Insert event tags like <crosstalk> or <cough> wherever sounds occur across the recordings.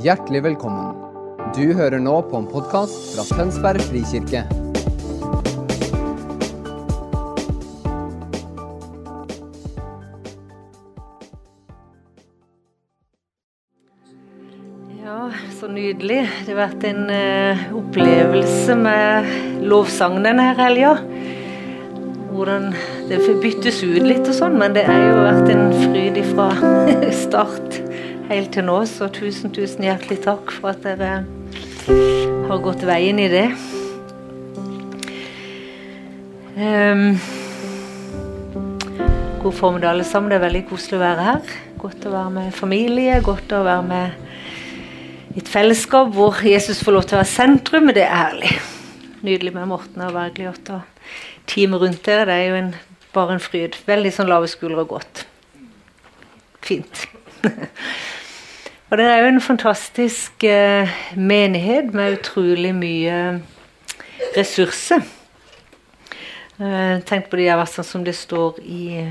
Hjertelig velkommen. Du hører nå på en podkast fra Tønsberg frikirke. Ja, så nydelig. Det har vært en uh, opplevelse med lovsangen denne helga. Hvordan det byttes ut litt og sånn, men det har jo vært en fryd fra <laughs> start helt til nå. Så tusen, tusen hjertelig takk for at dere har gått veien i det. Um, god formiddag, alle sammen. Det er veldig koselig å være her. Godt å være med familie, godt å være med i et fellesskap hvor Jesus får lov til å være sentrum. Det er herlig. Nydelig med Morten og Bergljot og teamet rundt dere. Det er jo en, bare en fryd. Veldig sånn lave skuldre og godt. Fint. <laughs> og det er jo en fantastisk eh, menighet med utrolig mye ressurser. Eh, tenk på de versene som det står i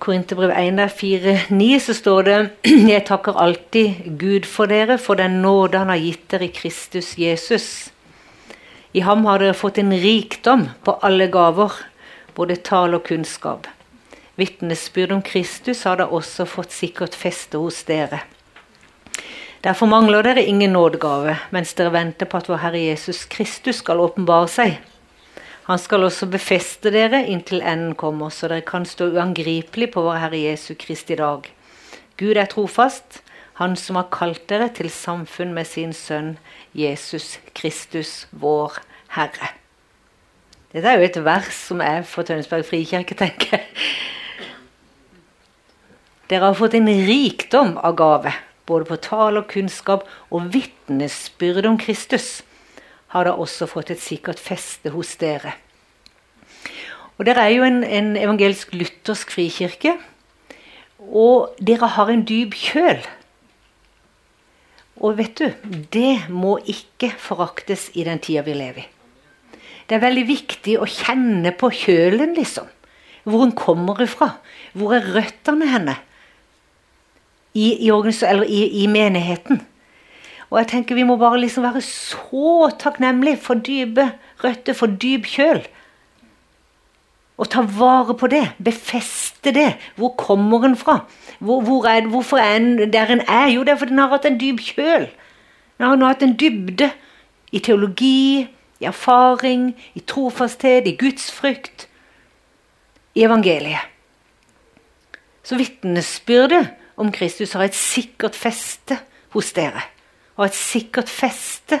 Korinterbrev 1, 4, 9, så står det <clears throat> Jeg takker alltid Gud for dere, for den nåde Han har gitt dere i Kristus Jesus. I ham har dere fått en rikdom på alle gaver, både tale og kunnskap. Vitnesbyrd om Kristus har da også fått sikkert feste hos dere. Derfor mangler dere ingen nådegave, mens dere venter på at vår Herre Jesus Kristus skal åpenbare seg. Han skal også befeste dere inntil enden kommer, så dere kan stå uangripelig på vår Herre Jesu Kristi dag. Gud er trofast, Han som har kalt dere til samfunn med sin sønn Jesus Kristus, vår Herre. Dette er jo et vers som er for Tønsberg frikirke, tenker jeg. Dere har fått en rikdom av gave, både på tale og kunnskap og vitnesbyrd om Kristus har da også fått et sikkert feste hos dere. Og Dere er jo en, en evangelisk luthersk frikirke, og dere har en dyp kjøl. Og vet du, det må ikke foraktes i den tida vi lever i. Det er veldig viktig å kjenne på kjølen, liksom. Hvor hun kommer ifra. Hvor er røttene henne? I, i, i, i menigheten. Og jeg tenker Vi må bare liksom være så takknemlige for dype røtter, for dyp kjøl. Og ta vare på det. Befeste det. Hvor kommer den fra? Hvor, hvor er, hvorfor er den der den er? Jo, det er fordi den har hatt en dyp kjøl. Den har, nå hatt en dybde i teologi, i erfaring, i trofasthet, i gudsfrykt. I evangeliet. Så vitnesbyrdet om Kristus har et sikkert feste hos dere og et sikkert feste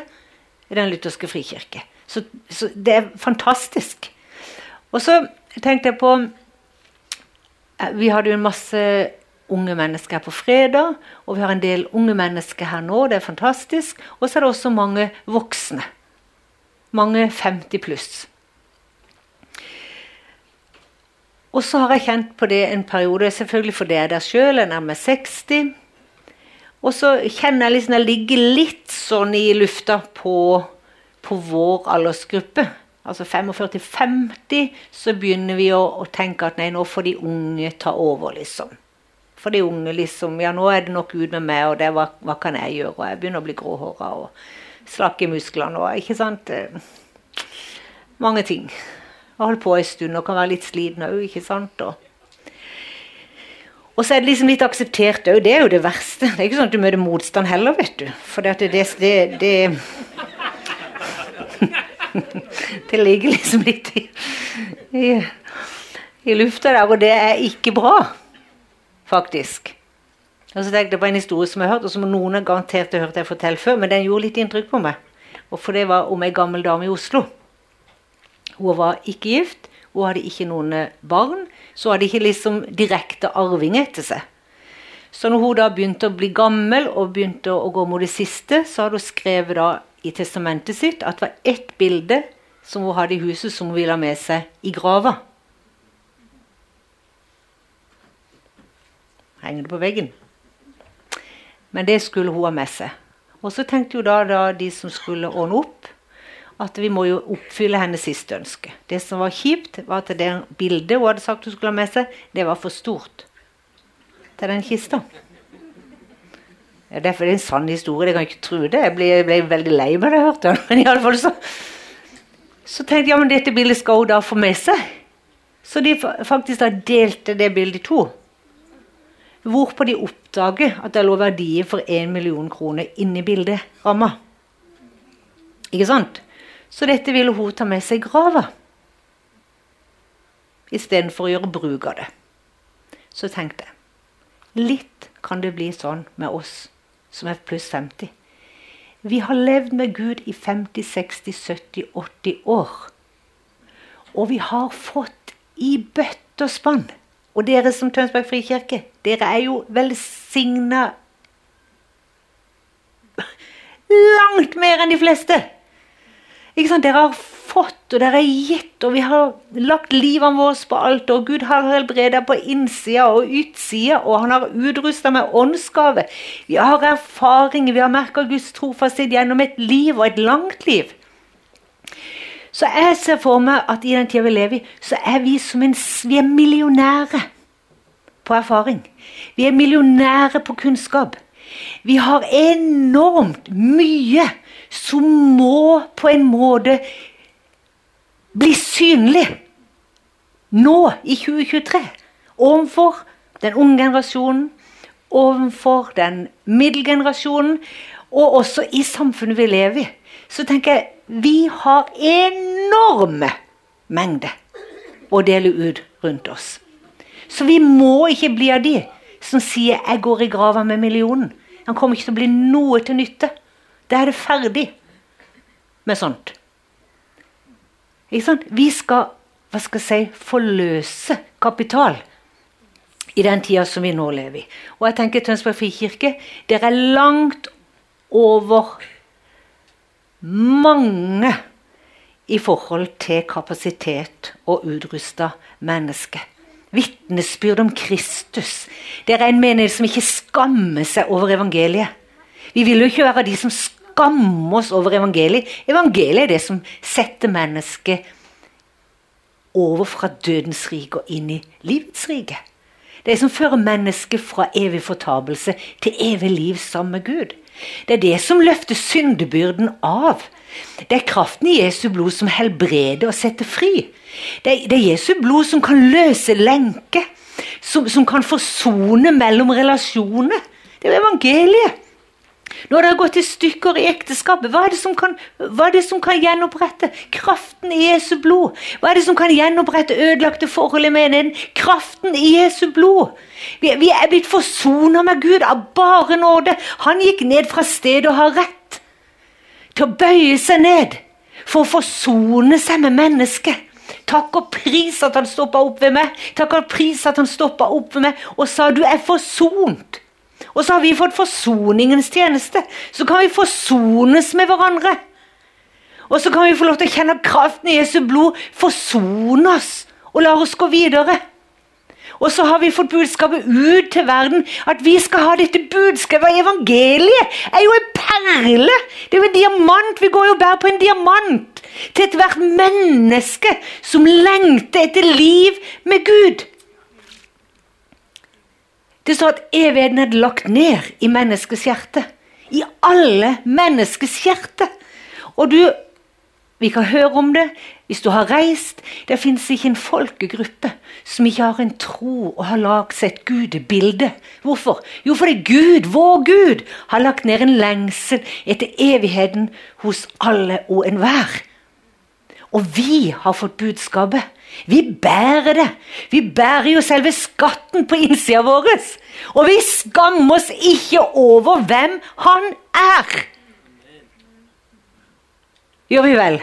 i den lutherske frikirke. Så, så, det er fantastisk. Og så tenkte jeg på eh, Vi hadde jo en masse unge mennesker her på fredag, og vi har en del unge mennesker her nå. Det er fantastisk. Og så er det også mange voksne. Mange 50 pluss. Og så har jeg kjent på det en periode, selvfølgelig fordi jeg er der sjøl, jeg er nærmere 60. Og så kjenner jeg liksom jeg ligger litt sånn i lufta på, på vår aldersgruppe. Altså 45-50, så begynner vi å, å, tenke at nei, nå får de unge ta over, liksom. For de unge liksom Ja, nå er det nok ut med meg, og det, hva, hva kan jeg gjøre? Og jeg begynner å bli gråhåra og slakk i musklene og Ikke sant? Mange ting. Har holdt på en stund og kan være litt sliten òg, ikke sant? Og og så er det liksom litt akseptert òg. Det er jo det verste. Det er ikke sånn at du møter motstand heller, vet du. For det, det, det, det, det ligger liksom litt i, i, i, lufta der, og det er ikke bra, faktisk. Og så tenkte jeg på en historie som jeg har hørt, og som noen har garantert har hørt jeg fortelle før, men den gjorde litt inntrykk på meg. Og for det var om ei gammel dame i Oslo. Hun var ikke gift, hun hadde ikke noen barn så hadde ikke liksom direkte arving etter seg. Så når hun da begynte å bli gammel og begynte å gå mot det siste, så hadde hun skrevet da i testamentet sitt at det var ett bilde som hun hadde i huset som hun ville ha med seg i grava. Henger det på veggen? Men det skulle hun ha med seg. Og så tenkte jo da, da de som skulle ordne opp, at vi må jo oppfylle hennes siste ønske. Det som var kjipt, var at det bildet hun hadde sagt hun skulle ha med seg, det var for stort til den kista. Ja, Derfor er det en sann historie. Jeg kan ikke tro det. Jeg ble, jeg ble veldig lei meg da jeg hørte den. <laughs> Men så, så tenkte jeg ja, men dette bildet skal hun da få med seg. Så de faktisk da delte det bildet i to. Hvorpå de oppdager at det lå verdier for én million kroner inni bilderamma. Ikke sant? Så dette ville hun ta med seg i grava. Istedenfor å gjøre bruk av det. Så tenkte jeg litt kan det bli sånn med oss som er pluss 50. Vi har levd med Gud i 50, 60, 70, 80 år. Og vi har fått i bøtte og spann. Og dere som Tønsberg frikirke, dere er jo velsigna langt mer enn de fleste. Dere har fått, og dere har gitt, og vi har lagt livet vårt på alt. Og Gud har helbreda på innsida og utsida, og han har utrusta med åndsgave. Vi har erfaringer, vi har merka Guds trofasthet gjennom et liv, og et langt liv. Så jeg ser for meg at i den tida vi lever i, så er vi som en Vi er millionære på erfaring. Vi er millionære på kunnskap. Vi har enormt mye som må på en måte bli synlig nå i 2023 overfor den unge generasjonen, overfor den middelgenerasjonen, og også i samfunnet vi lever i. Så tenker jeg vi har enorme mengder å dele ut rundt oss. Så vi må ikke bli av de som sier 'jeg går i grava med millionen'. Han kommer ikke til å bli noe til nytte. Da er det ferdig med sånt. Vi skal hva skal jeg si, forløse kapital i den tida som vi nå lever i. Og jeg tenker Tønsberg frikirke dere er langt over mange i forhold til kapasitet og utrusta mennesker. Vitnesbyrd om Kristus. Dere er en menighet som ikke skammer seg over evangeliet. Vi vil jo ikke være de som skammer oss over evangeliet. Evangeliet er det som setter mennesket over fra dødens rike og inn i livets rike. Det som fører mennesket fra evig fortapelse til evig liv sammen med Gud. Det er det som løfter syndebyrden av. Det er kraften i Jesu blod som helbreder og setter fri. Det er, det er Jesu blod som kan løse lenker. Som, som kan forsone mellom relasjoner. Det er evangeliet. Når det har gått i stykker i ekteskapet, hva er, kan, hva er, det som kan, gjenopprette? Kraften i Jesu blod. Hva er det som kan gjenopprette ødelagte forhold i menigheten? Kraften i Jesu blod. Vi, vi er blitt forsona med Gud av bare nåde. Han gikk ned fra stedet og har rett til å bøye seg ned for å forsone seg med mennesket. Takk og pris at han stoppa opp ved meg. Takk og pris at han stoppa opp ved meg og sa du er forsont. Og så har vi fått forsoningens tjeneste. Så kan vi forsones med hverandre. Og så kan vi få lov til å kjenne kraften i Jesu blod forsone oss og la oss gå videre. Og så har vi fått budskapet ut til verden at vi skal ha dette budskapet. Evangeliet er jo en perle! Det er jo en diamant. Vi går jo bare på en diamant til ethvert menneske som lengter etter liv med Gud. Det står at evigheten er lagt ned i menneskets hjerte. I alle menneskets hjerte. Og du Vi kan høre om det hvis du har reist. Det fins ikke en folkegruppe som ikke har en tro og har lagd seg et gudebilde. Hvorfor? Jo, fordi Gud, vår Gud, har lagt ned en lengsel etter evigheten hos alle og enhver. Og vi har fått budskapet. Vi bærer det. Vi bærer jo selve skatten på innsida vår. Og vi skammer oss ikke over hvem han er. Gjør vi vel?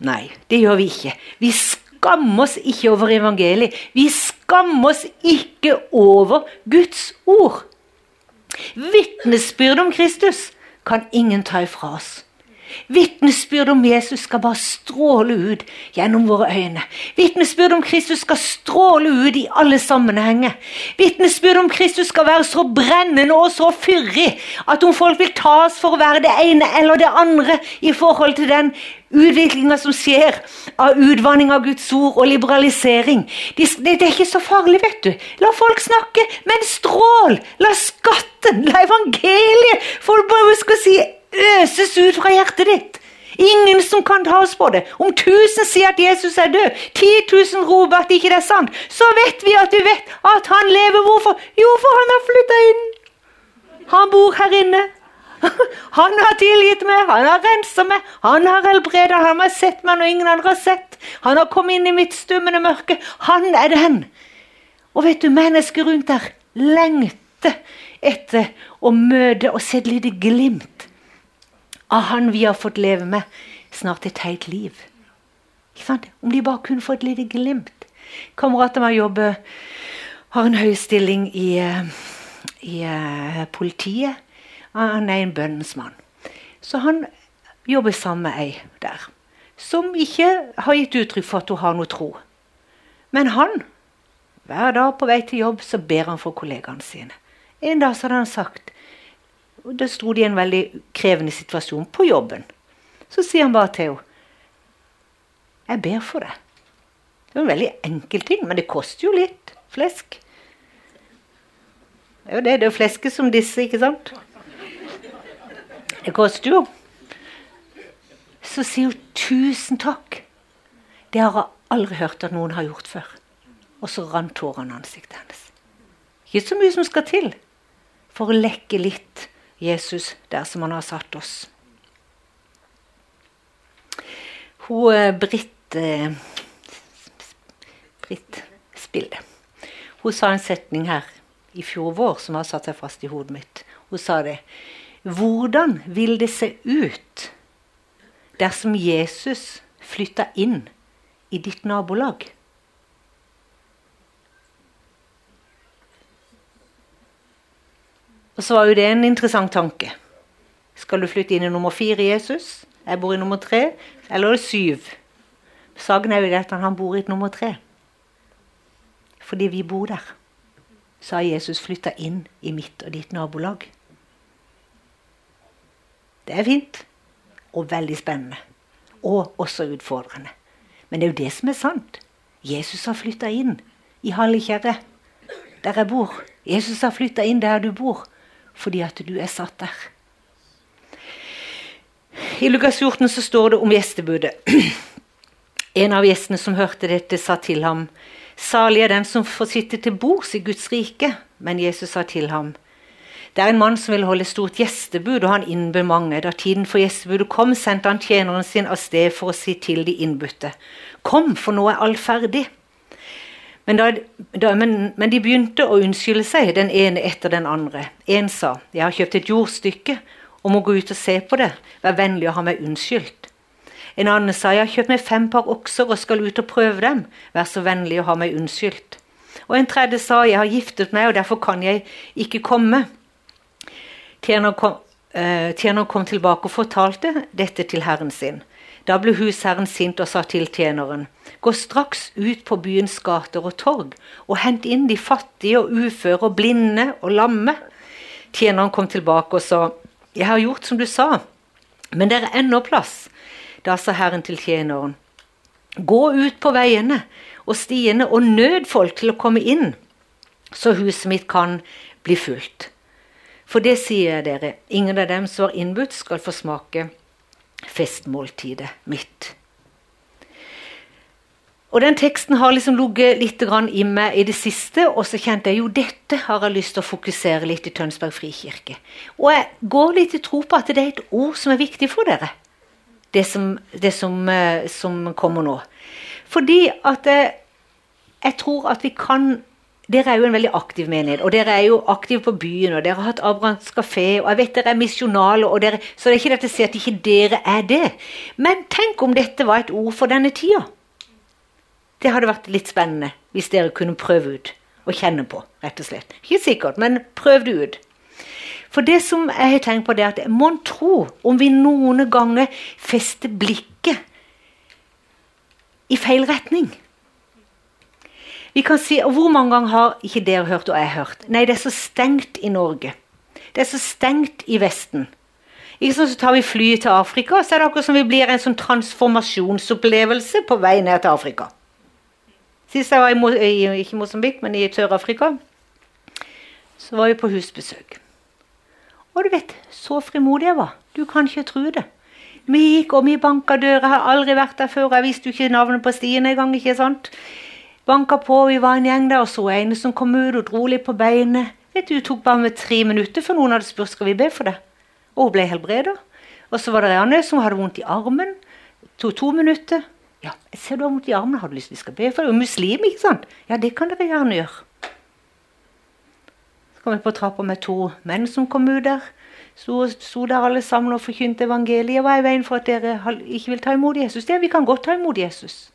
Nei, det gjør vi ikke. Vi skammer oss ikke over evangeliet. Vi skammer oss ikke over Guds ord. Vitnesbyrd om Kristus kan ingen ta ifra oss. Vitnesbyrd om Jesus skal bare stråle ut gjennom våre øyne. Vitnesbyrd om Kristus skal stråle ut i alle sammenhenger. Vitnesbyrd om Kristus skal være så brennende og så fyrig at om folk vil ta oss for å være det ene eller det andre i forhold til den utviklinga som skjer av utvanning av Guds ord og liberalisering. Det, det, det, er ikke så farlig, vet du. La folk snakke, men strål! La skatten, la evangeliet Folk bare skal si øses ut fra hjertet ditt. Ingen som kan ta oss på det. Om tusen sier at Jesus er død, 10 000 roper at ikke det er sant, så vet vi at vi vet at han lever. Hvorfor? Jo, for han har flytta inn. Han bor her inne. <laughs> Han har tilgitt meg, han har rensa meg, han har helbreda, han har sett meg når ingen andre har sett. Han har kommet inn i mitt stummende mørke. Han er den. Og vet du, mennesker rundt der lengter etter å møte og se et lite glimt av han vi har fått leve med snart et helt liv. Om de bare kunne få et lite glimt. Kamerater med jobber har en høy stilling i, i uh, politiet. Han er en bønnens mann. Så han jobber sammen med ei der som ikke har gitt uttrykk for at hun har noe tro. Men han, hver dag på vei til jobb, så ber han for kollegaene sine. En dag så hadde han sagt og Da sto de i en veldig krevende situasjon på jobben. Så sier han bare til henne Jeg ber for deg. Det er en veldig enkel ting, men det koster jo litt flesk. Jo det, er flesket som disse, ikke sant? Det koster jo. Så sier hun 'tusen takk'. Det har jeg aldri hørt at noen har gjort før. Og så rant tårene i ansiktet hennes. Ikke så mye som skal til for å lekke litt Jesus der som han har satt oss. Hun eh, Britt eh, Britt Spilde. Hun sa en setning her i fjor vår som har satt seg fast i hodet mitt. Hun sa det. Hvordan vil det se ut dersom Jesus flytta inn i ditt nabolag? Og så var jo det en interessant tanke. Skal du flytte inn i nummer fire Jesus? Jeg bor i nummer tre. Eller er syv? Saken er jo det at han bor i nummer tre. Fordi vi bor der. Så har Jesus flytta inn i mitt og ditt nabolag. Det er fint. Og veldig spennende. Og også utfordrende. Men det er jo det som er sant. Jesus har flytta inn i Hallikjerre, der jeg bor. Jesus har flytta inn der du bor fordi at du er satt der. I Lukas 14 så står det om gjestebudet. <clears throat> En av gjestene som hørte dette, sa til ham, Salig er den som får sitte til bords i Guds rike. Men Jesus sa til ham, det er en mann som vil holde stort gjestebud, og han innbød mange. Da tiden for gjestebudet kom, sendte han tjeneren sin av sted for å si til de innbudte, Kom, for nå er alt ferdig. Men, da, da, men, men, de begynte å unnskylde seg, den ene etter den andre. En sa, 'Jeg har kjøpt et jordstykke og må gå ut og se på det. Vær vennlig å ha meg unnskyldt.' En annen sa, 'Jeg har kjøpt meg fem par okser og skal ut og prøve dem. Vær så vennlig å ha meg unnskyldt.' Og en tredje sa, 'Jeg har giftet meg, og derfor kan jeg ikke komme.' Tjener kom, eh, tjener kom tilbake og fortalte dette til herren sin. Da ble husherren sint og sa til tjeneren.: Gå straks ut på byens gater og torg, og hent inn de fattige og uføre og blinde og lamme. Tjeneren kom tilbake og sa, Jeg har gjort som du sa, men det er ennå plass. Da sa Herren til tjeneren, Gå ut på veiene og stiene og nød folk til å komme inn, så huset mitt kan bli fullt. For det sier jeg dere, ingen av dem som var innbudt, skal få smake festmåltidet mitt. Og Den teksten har liksom ligget litt i meg i det siste, og så kjente jeg jo dette har jeg lyst til å fokusere litt i Tønsberg frikirke. Og jeg går litt i tro på at det er et ord som er viktig for dere, det som, det som, eh, som kommer nå. Fordi at jeg, jeg tror at vi kan dere er jo en veldig aktiv menighet, og dere er jo aktive på byen. og Dere har hatt Abrahams kafé, og jeg vet dere er misjonale, så det er ikke dette å si at ikke dere er det. Men tenk om dette var et ord for denne tida. Det hadde vært litt spennende hvis dere kunne prøve ut og kjenne på, rett og slett. Ikke sikkert, men prøv det ut. For det som jeg har tenkt på, det er at mon tro om vi noen ganger fester blikket i feil retning. Vi kan si, og Hvor mange ganger har ikke dere hørt og jeg hørt? Nei, det er så stengt i Norge. Det er så stengt i Vesten. Ikke sånn, Så tar vi flyet til Afrika, så er det akkurat som vi blir en sånn transformasjonsopplevelse på vei ned til Afrika. Sist jeg var i, i ikke Mosambik, men i Sør-Afrika, så var vi på husbesøk. Og du vet, så frimodig jeg var. Du kan ikke tro det. Vi gikk og vi banka døra. Har aldri vært der før. Jeg visste jo ikke navnet på stien engang. ikke sant? Banka på, vi var en gjeng der, og så ene som kom ut og dro litt på beinet. Vet du, Det tok bare med tre minutter før noen hadde spurt skal vi be for det. Og hun ble helbreda. Og så var det Janne som hadde vondt i armen. Det to minutter. Ja, jeg ser du har vondt i armen, har du lyst til vi skal be for det? Og muslim, ikke sant? Ja, det kan dere gjerne gjøre. Så kom vi på trappa med to menn som kom ut der. Sto, sto der alle sammen og forkynte evangeliet. Hva er veien for at dere ikke vil ta imot Jesus? Det, vi kan godt ta imot Jesus.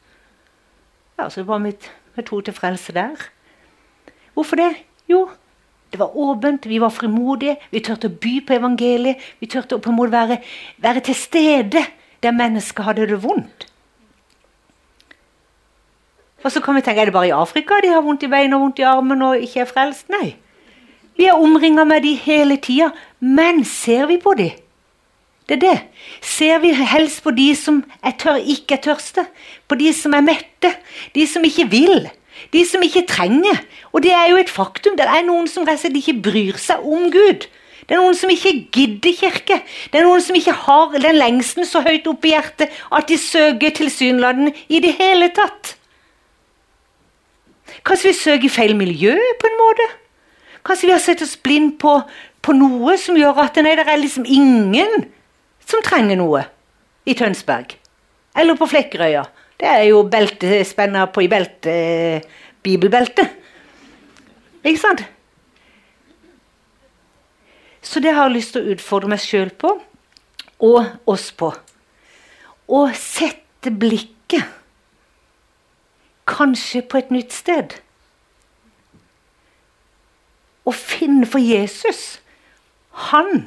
Ja, Så var vi med to til frelse der. Hvorfor det? Jo, det var åpent, vi var frimodige, vi turte å by på evangeliet. Vi turte å på en måte være, være til stede der mennesker hadde det vondt. Og så kan vi tenke, Er det bare i Afrika de har vondt i beina og vondt i armen og ikke er frelst? Nei. Vi er omringa med de hele tida. Men ser vi på de? Det er det. Ser vi helst på de som er tør, ikke er tørste? På de som er mette? De som ikke vil? De som ikke trenger? Og det er jo et faktum. Det er noen som rett og slett ikke bryr seg om Gud. Det er noen som ikke gidder kirke. Det er noen som ikke har den lengsten så høyt oppe i hjertet at de søker tilsynelatende i det hele tatt. Kanskje vi søker i feil miljø på en måte? Kanskje vi har sett oss blind på, på noe som gjør at nei, det er liksom ingen som trenger noe i Tønsberg. Eller på Flekkerøya. Det er jo beltespenner på i belte, bibelbeltet. Ikke sant? Så det har jeg lyst til å utfordre meg sjøl på, og oss på. Å sette blikket kanskje på et nytt sted. Å finne for Jesus. Han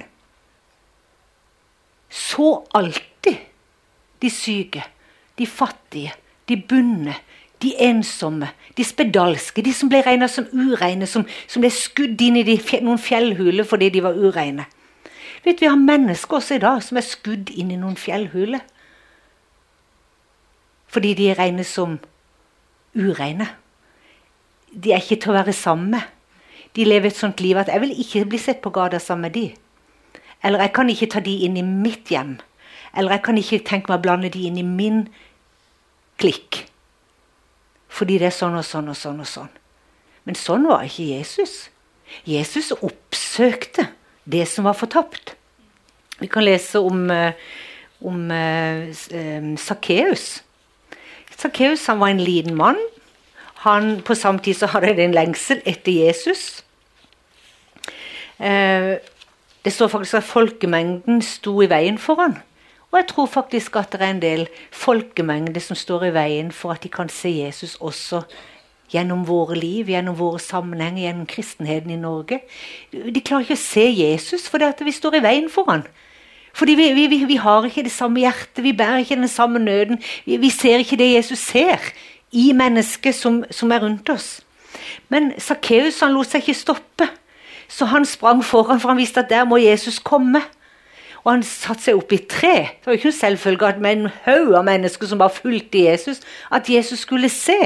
så alltid de syke, de fattige, de bunne, de ensomme, de spedalske, de som ble regna som ureine, som, som, ble skudd inn i de, noen fjellhuler fordi de var ureine. Vet, Vi har mennesker også i dag som er skudd inn i noen fjellhuler. Fordi de regnes som ureine. De er ikke til å være sammen med. De lever et sånt liv at jeg vil ikke bli sett på gata sammen med de. Eller jeg kan ikke ta de inn i mitt hjem. Eller jeg kan ikke tenke meg å blande de inn i min klikk. Fordi det er sånn og sånn og sånn og sånn. Men sånn var ikke Jesus. Jesus oppsøkte det som var fortapt. Vi kan lese om, eh, om Sakkeus. Eh, Sakkeus var en liten mann. Han, på samme tid så hadde han en lengsel etter Jesus. Eh, det står faktisk at folkemengden sto i veien for han. Og jeg tror faktisk at det er en del folkemengder som står i veien for at de kan se Jesus også gjennom våre liv, gjennom våre sammenhenger, gjennom kristenheten i Norge. De klarer ikke å se Jesus fordi vi står i veien for han. Fordi vi, vi, vi har ikke det samme hjertet, vi bærer ikke den samme nøden. Vi, vi ser ikke det Jesus ser i mennesket som, som er rundt oss. Men Sakkeus lot seg ikke stoppe, så han sprang foran, for han visste at der må Jesus komme. Og han satte seg opp i tre. Det var jo ikke noe selvfølge at med en haug av mennesker som bare fulgte Jesus, at Jesus skulle se.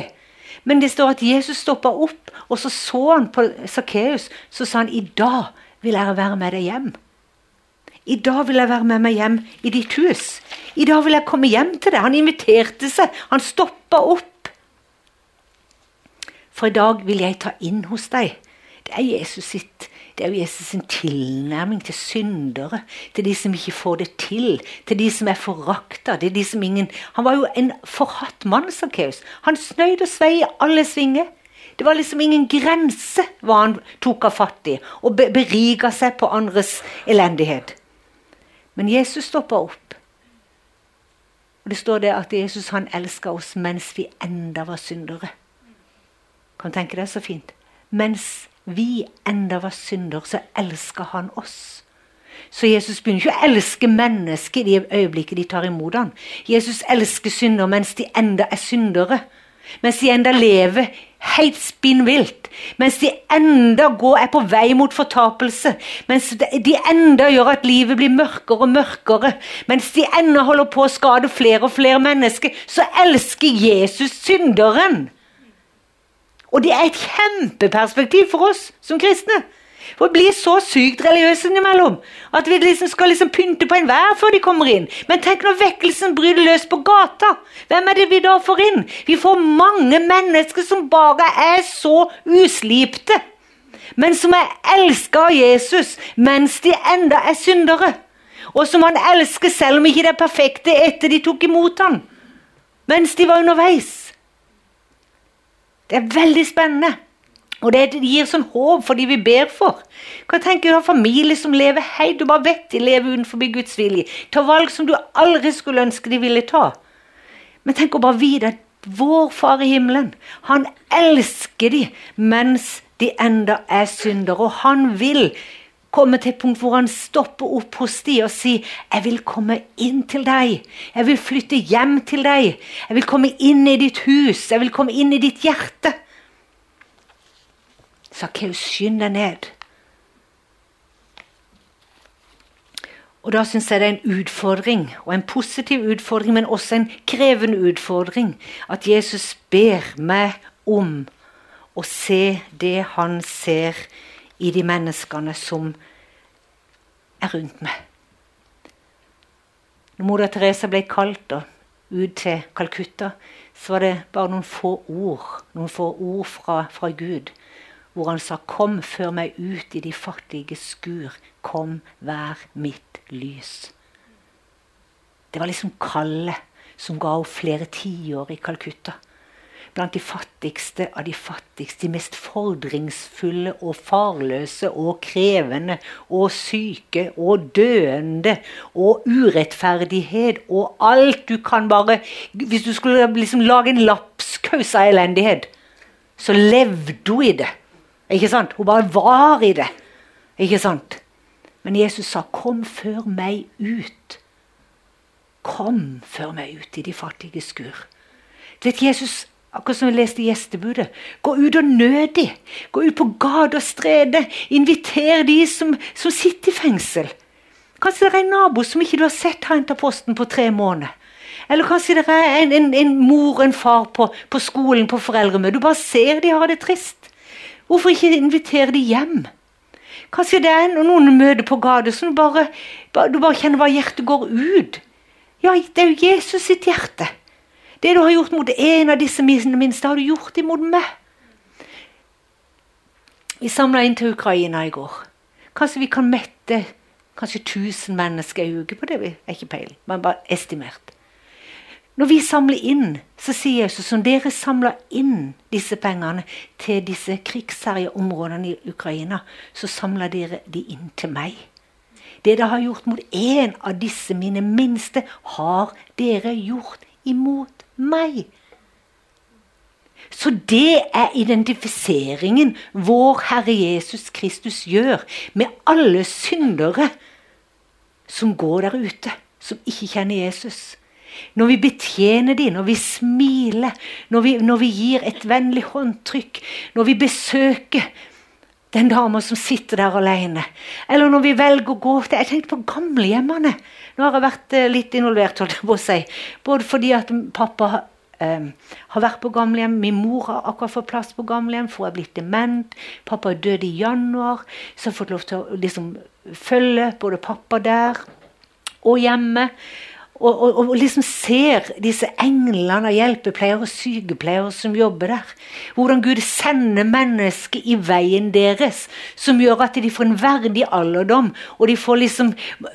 Men det står at Jesus stoppa opp, og så så han på Sakkeus. Så sa han, 'I dag vil jeg være med deg hjem'. I dag vil jeg være med meg hjem i ditt hus. I dag vil jeg komme hjem til deg. Han inviterte seg. Han stoppa opp. For i dag vil jeg ta inn hos deg. Det er Jesus sitt det er jo Jesus' sin tilnærming til syndere, til de som ikke får det til, til de som er forakta, Han var jo en forhatt mann, Sakkeus. Han snøyde og svei i alle svinger. Det var liksom ingen grense hva han tok av fatt i, og beriga seg på andres elendighet. Men Jesus stoppa opp. Og Det står det at Jesus han elska oss mens vi enda var syndere. Kan du tenke deg så fint? Mens vi enda var synder, så elska han oss. Så Jesus begynner ikke å elske mennesker i det øyeblikket de tar imot ham. Jesus elsker synder mens de enda er syndere. Mens de enda lever helt spinnvilt. Mens de enda går, er på vei mot fortapelse. Mens de enda gjør at livet blir mørkere og mørkere. Mens de enda holder på å skade flere og flere mennesker. Så elsker Jesus synderen. Og det er et kjempeperspektiv for oss som kristne. For å bli så sykt religiøse innimellom at vi liksom skal liksom pynte på enhver før de kommer inn. Men tenk når vekkelsen bryter løs på gata. Hvem er det vi da får inn? Vi får mange mennesker som bare er så uslipte. Men som er elska av Jesus mens de enda er syndere. Og som han elsker selv om ikke det er perfekte etter de tok imot han. Mens de var underveis. Det er veldig spennende. Og det gir sånn håp for de vi ber for. Hva tenker Du har familie som lever hei, du bare vet de lever utenfor Guds vilje. Ta valg som du aldri skulle ønske de ville ta. Men tenk å bare vite at vår Far i himmelen, han elsker de mens de enda er syndere. Og han vil komme til et punkt hvor han stopper opp hos de og sier 'Jeg vil komme inn til deg. Jeg vil flytte hjem til deg. Jeg vil komme inn i ditt hus. Jeg vil komme inn i ditt hjerte.' Sakkeus, skynd deg ned. Og Da syns jeg det er en utfordring, og en positiv utfordring, men også en krevende utfordring, at Jesus ber meg om å se det han ser i de menneskene som er rundt meg. Når moder Teresa ble kalt ut til Calcutta, så var det bare noen få ord, noen få ord fra, fra Gud hvor han sa 'Kom, før meg ut i de fattige skur. Kom, vær mitt lys'. Det var liksom kallet som ga henne flere tiår i Calcutta. Blant de fattigste av de fattigste, de mest fordringsfulle og farløse og krevende og syke og døende og urettferdighet og alt du kan bare Hvis du skulle liksom lage en lapskaus av elendighet, så levde hun i det. Ikke sant? Hun bare var i det. Ikke sant? Men Jesus sa, 'Kom, før meg ut'. Kom, før meg ut i de fattige skur. Du vet, Jesus, akkurat som vi leste i gjestebudet, gå ut og nød de. Gå ut på gate og strede. Inviter de som, som sitter i fengsel. Kanskje det er en nabo som ikke du har sett har henta posten på tre måneder. Eller kanskje det er en, en, en mor og en far på, på skolen på foreldremøte. Du bare ser de har det trist. Hvorfor ikke invitere de hjem? Kanskje det er noen møter på gata som du bare, du bare kjenner hva hjertet går ut. Ja, det er jo Jesus sitt hjerte. Det du har gjort mot en av disse minste, har du gjort imot meg. Vi samla inn til Ukraina i går. Kanskje vi kan mette kanskje 1000 mennesker i uke på det? vi er ikke peiling, men bare estimert. Når vi samler inn, så sier Jesus som dere samler inn disse pengene til disse krigsherja områdene i Ukraina, så samler dere de inn til meg. Det dere har gjort mot en av disse mine minste, har dere gjort imot meg. Så det er identifiseringen vår Herre Jesus Kristus gjør med alle syndere som går der ute, som ikke kjenner Jesus. Når vi betjener dem, når vi smiler, når vi, når vi gir et vennlig håndtrykk, når vi besøker den dama som sitter der alene. Eller når vi velger å gå til Jeg tenkte på gamlehjemmene. Nå har jeg vært eh, litt involvert, holdt jeg på å si. Både fordi at pappa eh, har vært på gamlehjem, min mor har akkurat fått plass på gamlehjem, for jeg er blitt dement. Pappa er død i januar, så jeg har fått lov til å liksom, følge både pappa der og hjemme og, og, og, liksom ser disse englene av hjelpepleiere og sykepleiere som jobber der. Hvordan Gud sender mennesker i veien deres, som gjør at de får en verdig alderdom. Og de får liksom,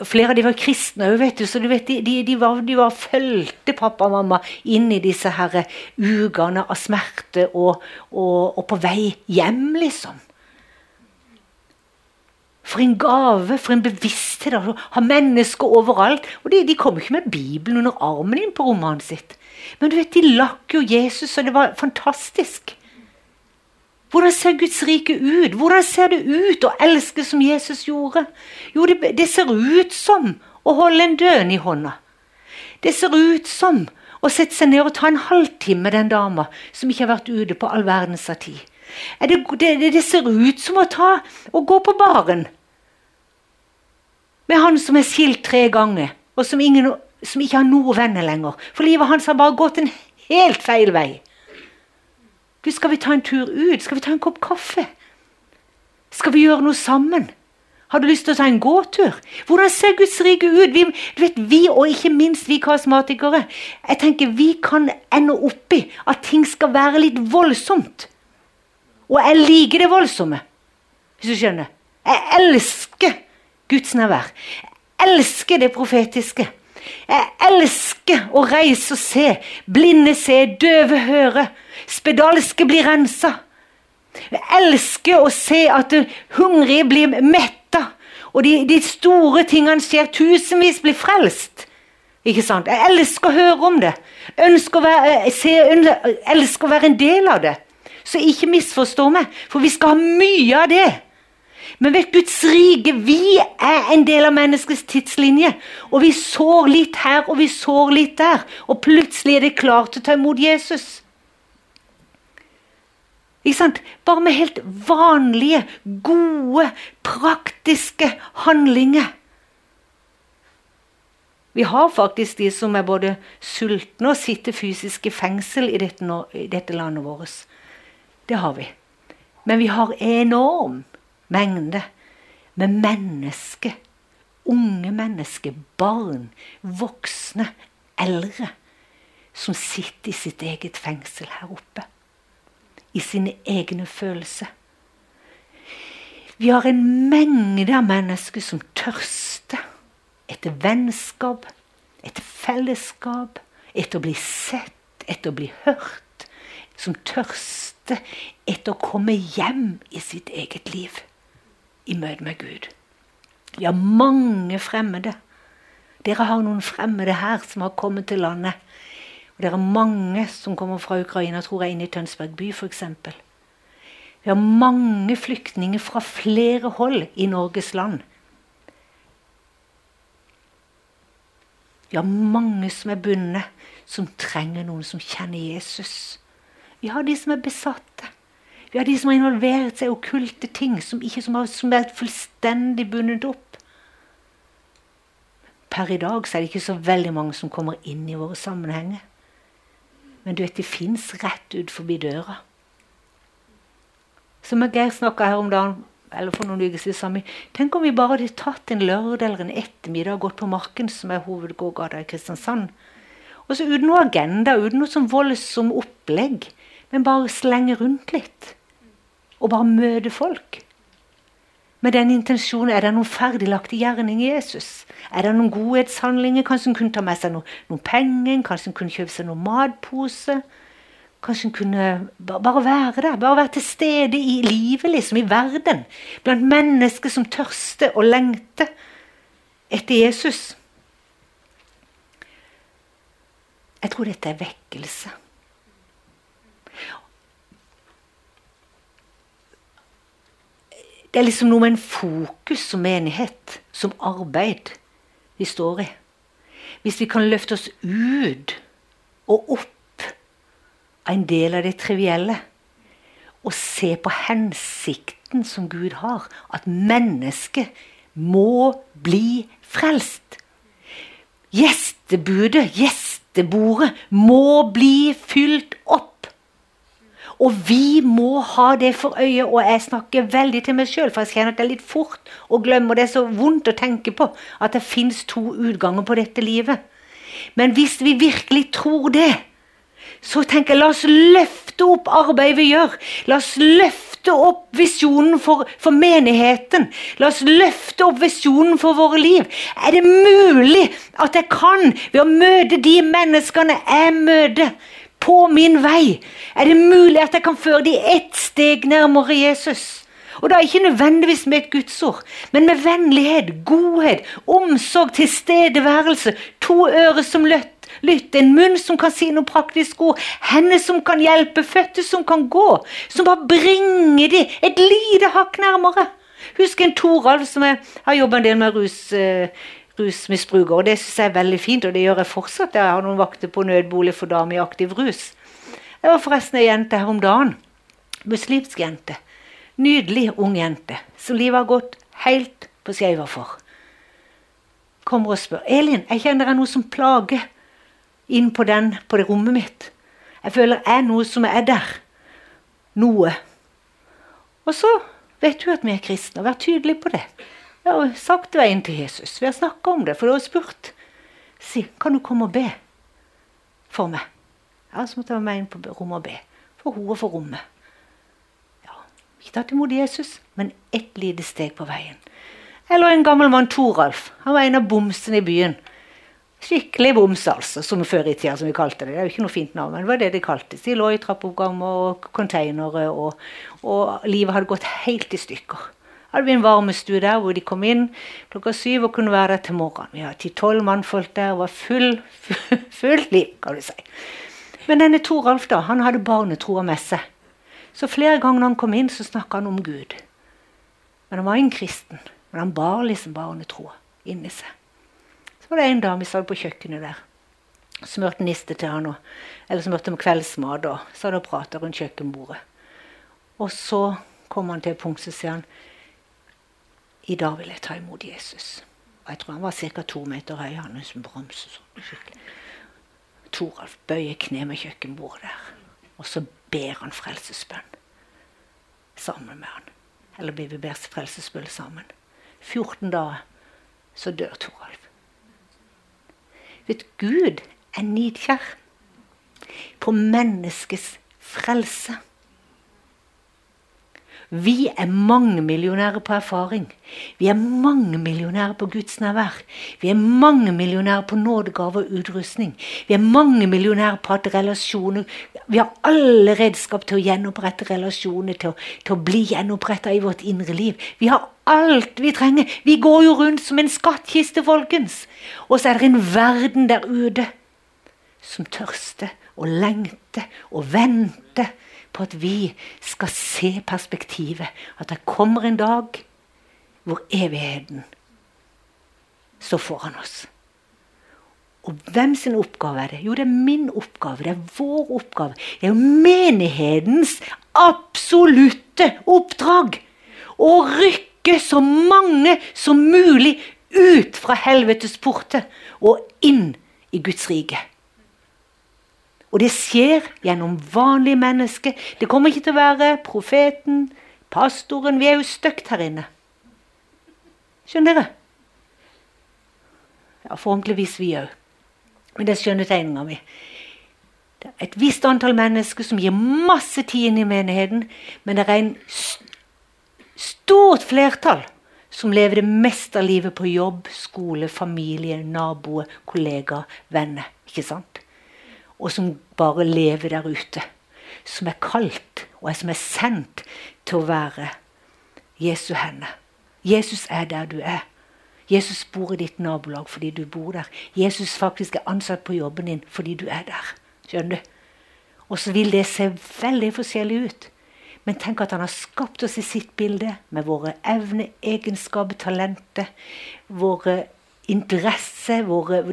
Flere av de var kristne òg, vet du. Så du vet, de, de, de, var, de var fulgte pappa og mamma inn i disse her ukene av smerte og, og, og på vei hjem, liksom. For en gave, for en bevissthet å ha mennesker overalt. Og de, de kom ikke med Bibelen under armen inn på romanen sitt. Men du vet, de lakk jo Jesus, og det var fantastisk. Hvordan ser Guds rike ut? Hvordan ser det ut å elske som Jesus gjorde? Jo, det, det ser ut som å holde en døende i hånda. Det ser ut som å sette seg ned og ta en halvtime med den dama som ikke har vært ute på all verdens tid. Det, det, det, ser ut som å ta gå på baren med han som er skilt tre ganger, og som, ingen, som ikke har noen venner lenger. For livet hans har bare gått en helt feil vei. Du, skal vi ta en tur ut? Skal vi ta en kopp kaffe? Skal vi gjøre noe sammen? Har du lyst til å ta en gåtur? Hvordan ser Guds rike ut? Vi, vet, vi, og ikke minst vi karismatikere, jeg tenker vi kan ende oppi at ting skal være litt voldsomt. Og jeg liker det voldsomme, hvis du skjønner. Jeg elsker Guds nærvær. Jeg elsker det profetiske. Jeg elsker å reise og se. Blinde se, døve høre. Spedalske blir rensa. Jeg elsker å se at hungrige blir metta. Og de, de, store tingene skjer. Tusenvis blir frelst. Ikke sant? Jeg elsker å høre om det. Ønsker å være, eh, se, elsker å være en del av det. Så ikke misforstå meg, for vi skal ha mye av det. Men vet Guds rike, vi er en del av menneskets tidslinje. Og vi sår litt her, og vi sår litt der. Og plutselig er det klart til å ta imot Jesus. Ikke sant? Bare med helt vanlige, gode, praktiske handlinger. Vi har faktisk de som er både sultne og sitter fysisk i fengsel i dette, i dette landet vårt. Det har vi. Men vi har enorm mengde med mennesker. Unge mennesker, barn, voksne, eldre. Som sitter i sitt eget fengsel her oppe. I sine egne følelser. Vi har en mengde av mennesker som tørster etter vennskap, etter fellesskap, etter å bli sett, etter å bli hørt. Som tørster etter å komme hjem i sitt eget liv i møte med Gud. Har mange fremmede. Dere har noen fremmede her som har kommet til landet. Og det er mange som kommer fra Ukraina, tror jeg, inn i Tønsberg by f.eks. Vi har mange flyktninger fra flere hold i Norges land. Vi har mange som er bundet, som trenger noen som kjenner Jesus. Vi har de som er besatte. Vi har de som har involvert seg i okkulte ting, som, ikke, som, har, som er fullstendig bundet opp. Per i dag så er det ikke så veldig mange som kommer inn i våre sammenhenger. Men du vet, de fins rett ut forbi døra. Som Geir snakka her om dagen, eller for noen uker siden, tenk om vi bare hadde tatt en lørdag eller en ettermiddag og gått på Marken, som er hovedgågata i Kristiansand. Og så uten noe agenda, uten noe sånn voldsomt opplegg, men bare slenge rundt litt og bare møte folk. Med den intensjonen er det noen ferdiglagte gjerning i Jesus. Er det noen godhetshandlinger? Kanskje hun kunne ta med seg noen, noen penger? Kanskje hun kunne kjøpe seg noen matpose? Kanskje hun kunne bare være der. Bare være til stede i livet, liksom, i verden. Blant mennesker som tørster og lengter etter Jesus. Jeg tror dette er vekkelse. Det er liksom noe med en fokus som menighet, som arbeid, vi står i. Hvis vi kan løfte oss ut og opp av en del av det trivielle og se på hensikten som Gud har, at mennesket må bli frelst. Gjestebudet, gjestebordet, må bli fylt opp. Og vi må ha det for øye. Og jeg snakker veldig til meg sjøl, for jeg kjenner at det er litt fort å glemme. Og det er så vondt å tenke på at det fins to utganger på dette livet. Men hvis vi virkelig tror det, så tenker jeg la oss løfte opp arbeidet vi gjør. La oss løfte opp visjonen for, for, menigheten. La oss løfte opp visjonen for våre liv. Er det mulig at jeg kan, ved å møte de menneskene jeg møter, på min vei? Er det mulig at jeg kan føre de ett steg nærmere Jesus? Og da ikke nødvendigvis med et gudsord, men med vennlighet, godhet, omsorg, tilstedeværelse, to ører som løtt, lytt, en munn som kan si noe praktisk ord, hender som kan hjelpe, føtter som kan gå, som bare bringer de et lite hakk nærmere. Husk en Toralv som jeg har jobba en del med rus, uh, rusmisbrukere, og det syns jeg er veldig fint, og det gjør jeg fortsatt. Jeg har noen vakter på nødbolig for damer i aktiv rus. Jeg var forresten ei jente her om dagen. Muslimsk jente. Nydelig ung jente som livet har gått helt på skeiva for kommer og spør Elin, jeg kjenner det noe som plager inn på, den, på det rommet mitt. Jeg føler jeg er noe som er der. Noe. Og så vet du at vi er kristne, og vær tydelig på det. Jeg har sagt veien til Jesus. Vi har snakka om det, for du har spurt. Si, kan du komme og be for meg? Ja, så måtte jeg være med inn på rommet og be. For hun og for rommet. Ja, Ikke tatt imot Jesus, men ett lite steg på veien. Eller en gammel mann, Toralf. Han var en av bomsene i byen. Skikkelig boms, altså, som før i tida, som vi kalte det. Det er jo ikke noe fint navn, men det var det de kaltes. De lå i trappeoppganger og containere, og, og, livet hadde gått helt i stykker. Hadde vi en varmestue der hvor de kom inn klokka syv og kunne være der til morgenen. Vi hadde ti-tolv mannfolk der og var full, full, fullt liv, kan du si. Men denne Toralf da, han hadde barnetroa med seg. Så flere ganger når han kom inn, så snakka han om Gud. Men han var en kristen. Men han bar liksom barnetroa inni seg. Så var det en dame som satt på kjøkkenet der. Smurte niste til han, og, eller smurte med kveldsmat. og Så hadde hun prata rundt kjøkkenbordet. Og så kom han til et punkt så sier han i dag vil jeg ta imot Jesus. Og jeg tror han var ca. to meter høy. Han liksom bremse sånn skikkelig. Toralf bøyer kne med kjøkkenbordet der. Og så ber han frelsesbønn sammen med han. Eller blir vi ber frelsesbønn sammen. 14 dager, så dør Toralf. Vet Gud er nidkjær på menneskets frelse. Vi er mangemillionærer på erfaring. Vi er mangemillionærer på Guds nærvær. Vi er mangemillionærer på nådegave og utrustning. Vi er mangemillionærer på at relasjoner Vi har alle redskap til å gjenopprette relasjoner, til å, til å bli gjenoppretta i vårt indre liv. Vi har alt vi trenger. Vi går jo rundt som en skattkiste, folkens. Og så er det en verden der ute som tørster og lengter og venter på at vi skal se perspektivet. At det kommer en dag hvor evigheten står foran oss. Og hvem sin oppgave er det? Jo, det er min oppgave. Det er vår oppgave. Det er jo menighetens absolutte oppdrag. Å rykke så mange som mulig ut fra helvetes porter og inn i Guds rike. Og det skjer gjennom vanlige mennesker. Det kommer ikke til å være profeten, pastoren Vi er jo støkt her inne. Skjønner dere? Ja, Forhåpentligvis vi òg. Men det er skjønnetegninga mi. Det er et visst antall mennesker som gir masse tid inn i menigheten, men det er en st stort flertall som lever det meste av livet på jobb, skole, familie, naboer, kollegaer, venner. Ikke sant? Og som bare lever der ute. Som er kalt, og som er sendt til å være Jesu hende. Jesus er der du er. Jesus bor i ditt nabolag fordi du bor der. Jesus faktisk er ansatt på jobben din fordi du er der. Skjønner du? Og så vil det se veldig forskjellig ut. Men tenk at han har skapt oss i sitt bilde, med våre evner, egenskaper, talenter, våre interesse,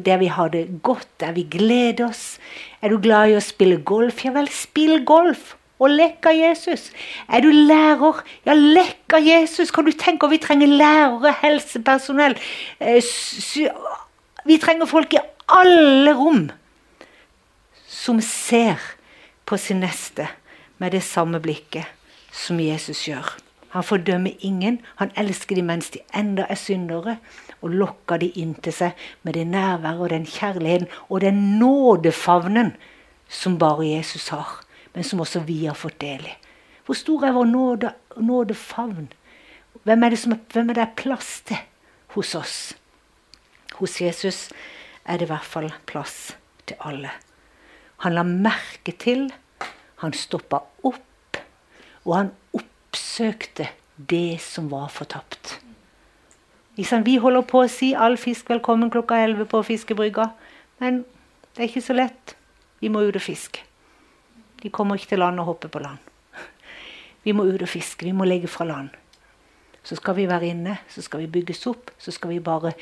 der vi har det godt, der vi gleder oss. Er du glad i å spille golf? Ja vel, spill golf! Og lekk av Jesus. Er du lærer? Ja, lekk av Jesus. Kan du tenke at vi trenger lærere, helsepersonell eh, Vi trenger folk i alle rom som ser på sin neste med det samme blikket som Jesus gjør. Han fordømmer ingen. Han elsker de mens de enda er syndere og lokker de inn til seg med det nærværet og den kjærligheten og den nådefavnen som bare Jesus har, men som også vi har fått del i. Hvor stor er vår nåde, nådefavn? Hvem er, det som hvem er det plass til hos oss? Hos Jesus er det i hvert fall plass til alle. Han la merke til, han stoppa opp, og han oppsøkte det som var fortapt. Vi holder på å si all fisk velkommen klokka 11 på fiskebrygga. Men Det er ikke så lett. Vi må ut og fiske. De kommer ikke til land og hopper på land. <laughs> Vi må ut og fiske. Vi må legge fra land. Så skal vi være inne, så skal vi bygges opp. Så skal vi bare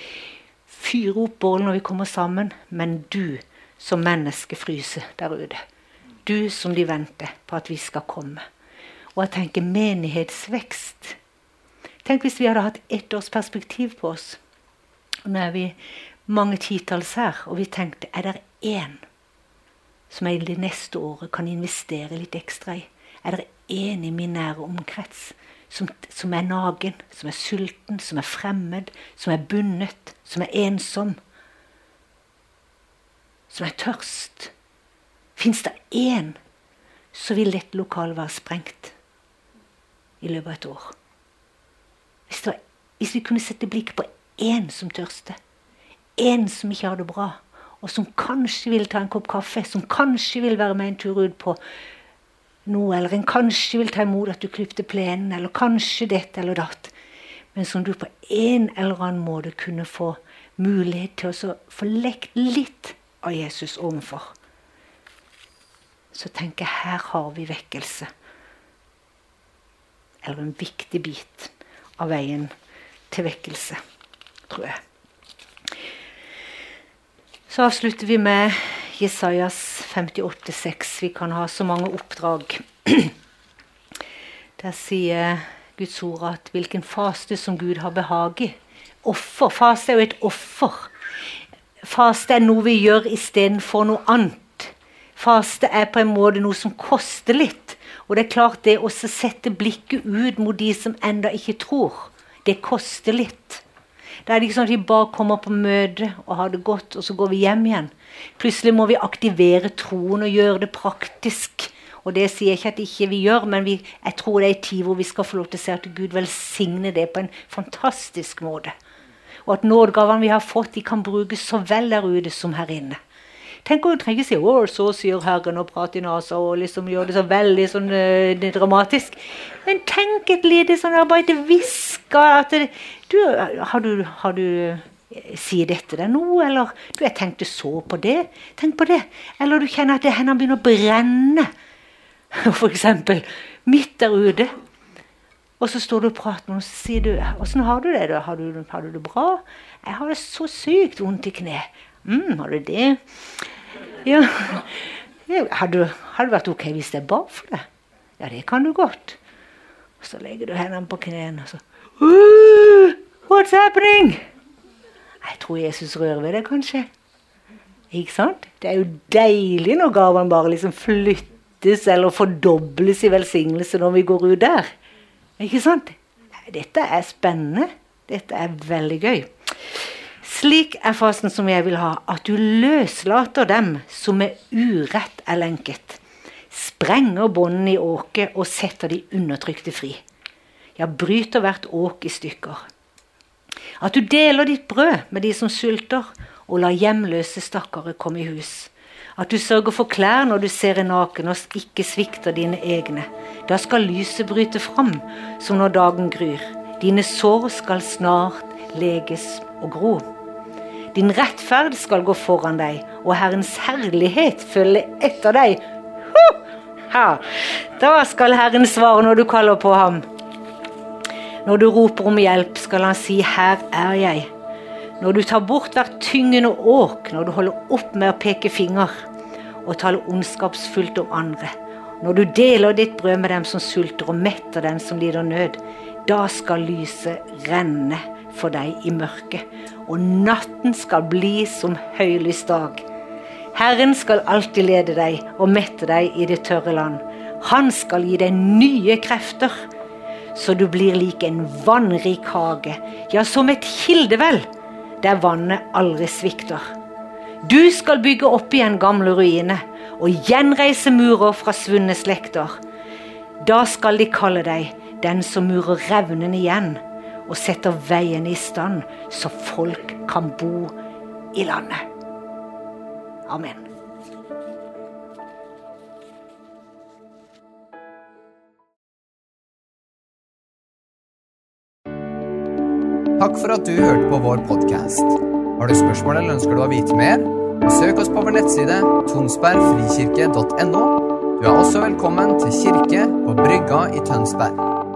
fyre opp bålet når vi kommer sammen. Men du som menneske fryser der ute. Du som de venter på at vi skal komme. Og jeg tenker menighetsvekst. Tenk hvis vi hadde hatt ett års perspektiv på oss. Nå er vi mange titalls her, og vi tenkte er det én som jeg det neste året kan investere litt ekstra i? Er det én i min nære omkrets som, som, er nagen, som er sulten, som er fremmed, som er bundet, som er ensom? Som er tørst? Fins det én, så vil dette lokalet være sprengt i løpet av et år. Hvis, var, hvis vi kunne sette blikket på én som tørster, én som ikke har det bra, og som kanskje vil ta en kopp kaffe, som kanskje vil være med en tur ut på noe, eller en kanskje vil ta imot at du klipte plenen, eller kanskje dette eller datt, men som du på en eller annen måte kunne få mulighet til å få lekt litt av Jesus overfor. Så tenker jeg her har vi vekkelse. Eller en viktig bit av veien til vekkelse, tror jeg. Så avslutter vi med Jesajas 58,6. Vi kan ha så mange oppdrag. <clears throat> Der sier Guds ord at hvilken faste som Gud har behag i. Offer. Faste er jo et offer. Faste er noe vi gjør istedenfor noe annet. Faste er på en måte noe som koster litt. Og det er klart det å sette blikket ut mot de som enda ikke tror, det koster litt. Da er det ikke sånn at vi bare kommer på møte og har det godt, og så går vi hjem igjen. Plutselig må vi aktivere troen og gjøre det praktisk. Og det sier jeg ikke at ikke vi gjør, men vi, jeg tror det er en tid hvor vi skal få lov til å se at Gud velsigner det på en fantastisk måte. Og at nådegavene vi har fått, de kan brukes så vel der ute som her inne. Tenk om du trenger å så sier Herren', og prate i nesa og liksom gjøre det så veldig sånn uh, dramatisk. Men tenk et lite sånn arbeid, et hvisk at det, du, har, du, har du eh, Sier dette deg noe, eller du, 'Jeg tenkte så på det'. Tenk på det. Eller du kjenner at hendene begynner å brenne, <laughs> f.eks. Midt der ute. Og så står du og prater med noen, så sier du 'Åssen har du det? da? Har du, har du det bra?' 'Jeg har det så sykt vondt i kne.' 'Mm, har du det?' Ja. Hadde det vært ok hvis jeg ba for det? Ja, det kan du godt. Og så legger du hendene på knærne og så What's happening? Jeg tror Jesus rører ved det, kanskje. Ikke sant? Det er jo deilig når gavene bare liksom flyttes eller fordobles i velsignelse når vi går ut der. Ikke sant? Dette er spennende. Dette er veldig gøy. Slik er fasen som jeg vil ha, at du løslater dem som med urett er lenket. Sprenger båndene i åket og setter de undertrykte fri. Ja, bryter hvert åk i stykker. At du deler ditt brød med de som sulter, og lar hjemløse stakkare komme i hus. At du sørger for klær når du ser en naken og ikke svikter dine egne. Da skal lyset bryte fram, som når dagen gryr. Dine sår skal snart leges og gro. Din rettferd skal gå foran deg, og Herrens herlighet følge etter deg. Ha! Da skal Herren svare når du kaller på ham. Når du roper om hjelp, skal han si 'Her er jeg'. Når du tar bort hvert tyngende åk, når du holder opp med å peke finger og tale ondskapsfullt om andre, når du deler ditt brød med dem som sulter og metter dem som lider nød, da skal lyset renne for deg i mørket, og natten skal bli som høylys dag. Herren skal alltid lede deg og mette deg i det tørre land. Han skal gi deg nye krefter, så du blir lik en vannrik hage, ja, som et kildevel, der vannet aldri svikter. Du skal bygge opp igjen gamle ruiner og gjenreise murer fra svunne slekter. Da skal de kalle deg den som murer revnene igjen og setter veiene i stand, så folk kan bo i landet. Amen. Takk for at du hørte på vår podkast. Har du spørsmål eller ønsker du å vite mer? Søk oss på vår nettside tonsbergfrikirke.no. Du er også velkommen til kirke på Brygga i Tønsberg.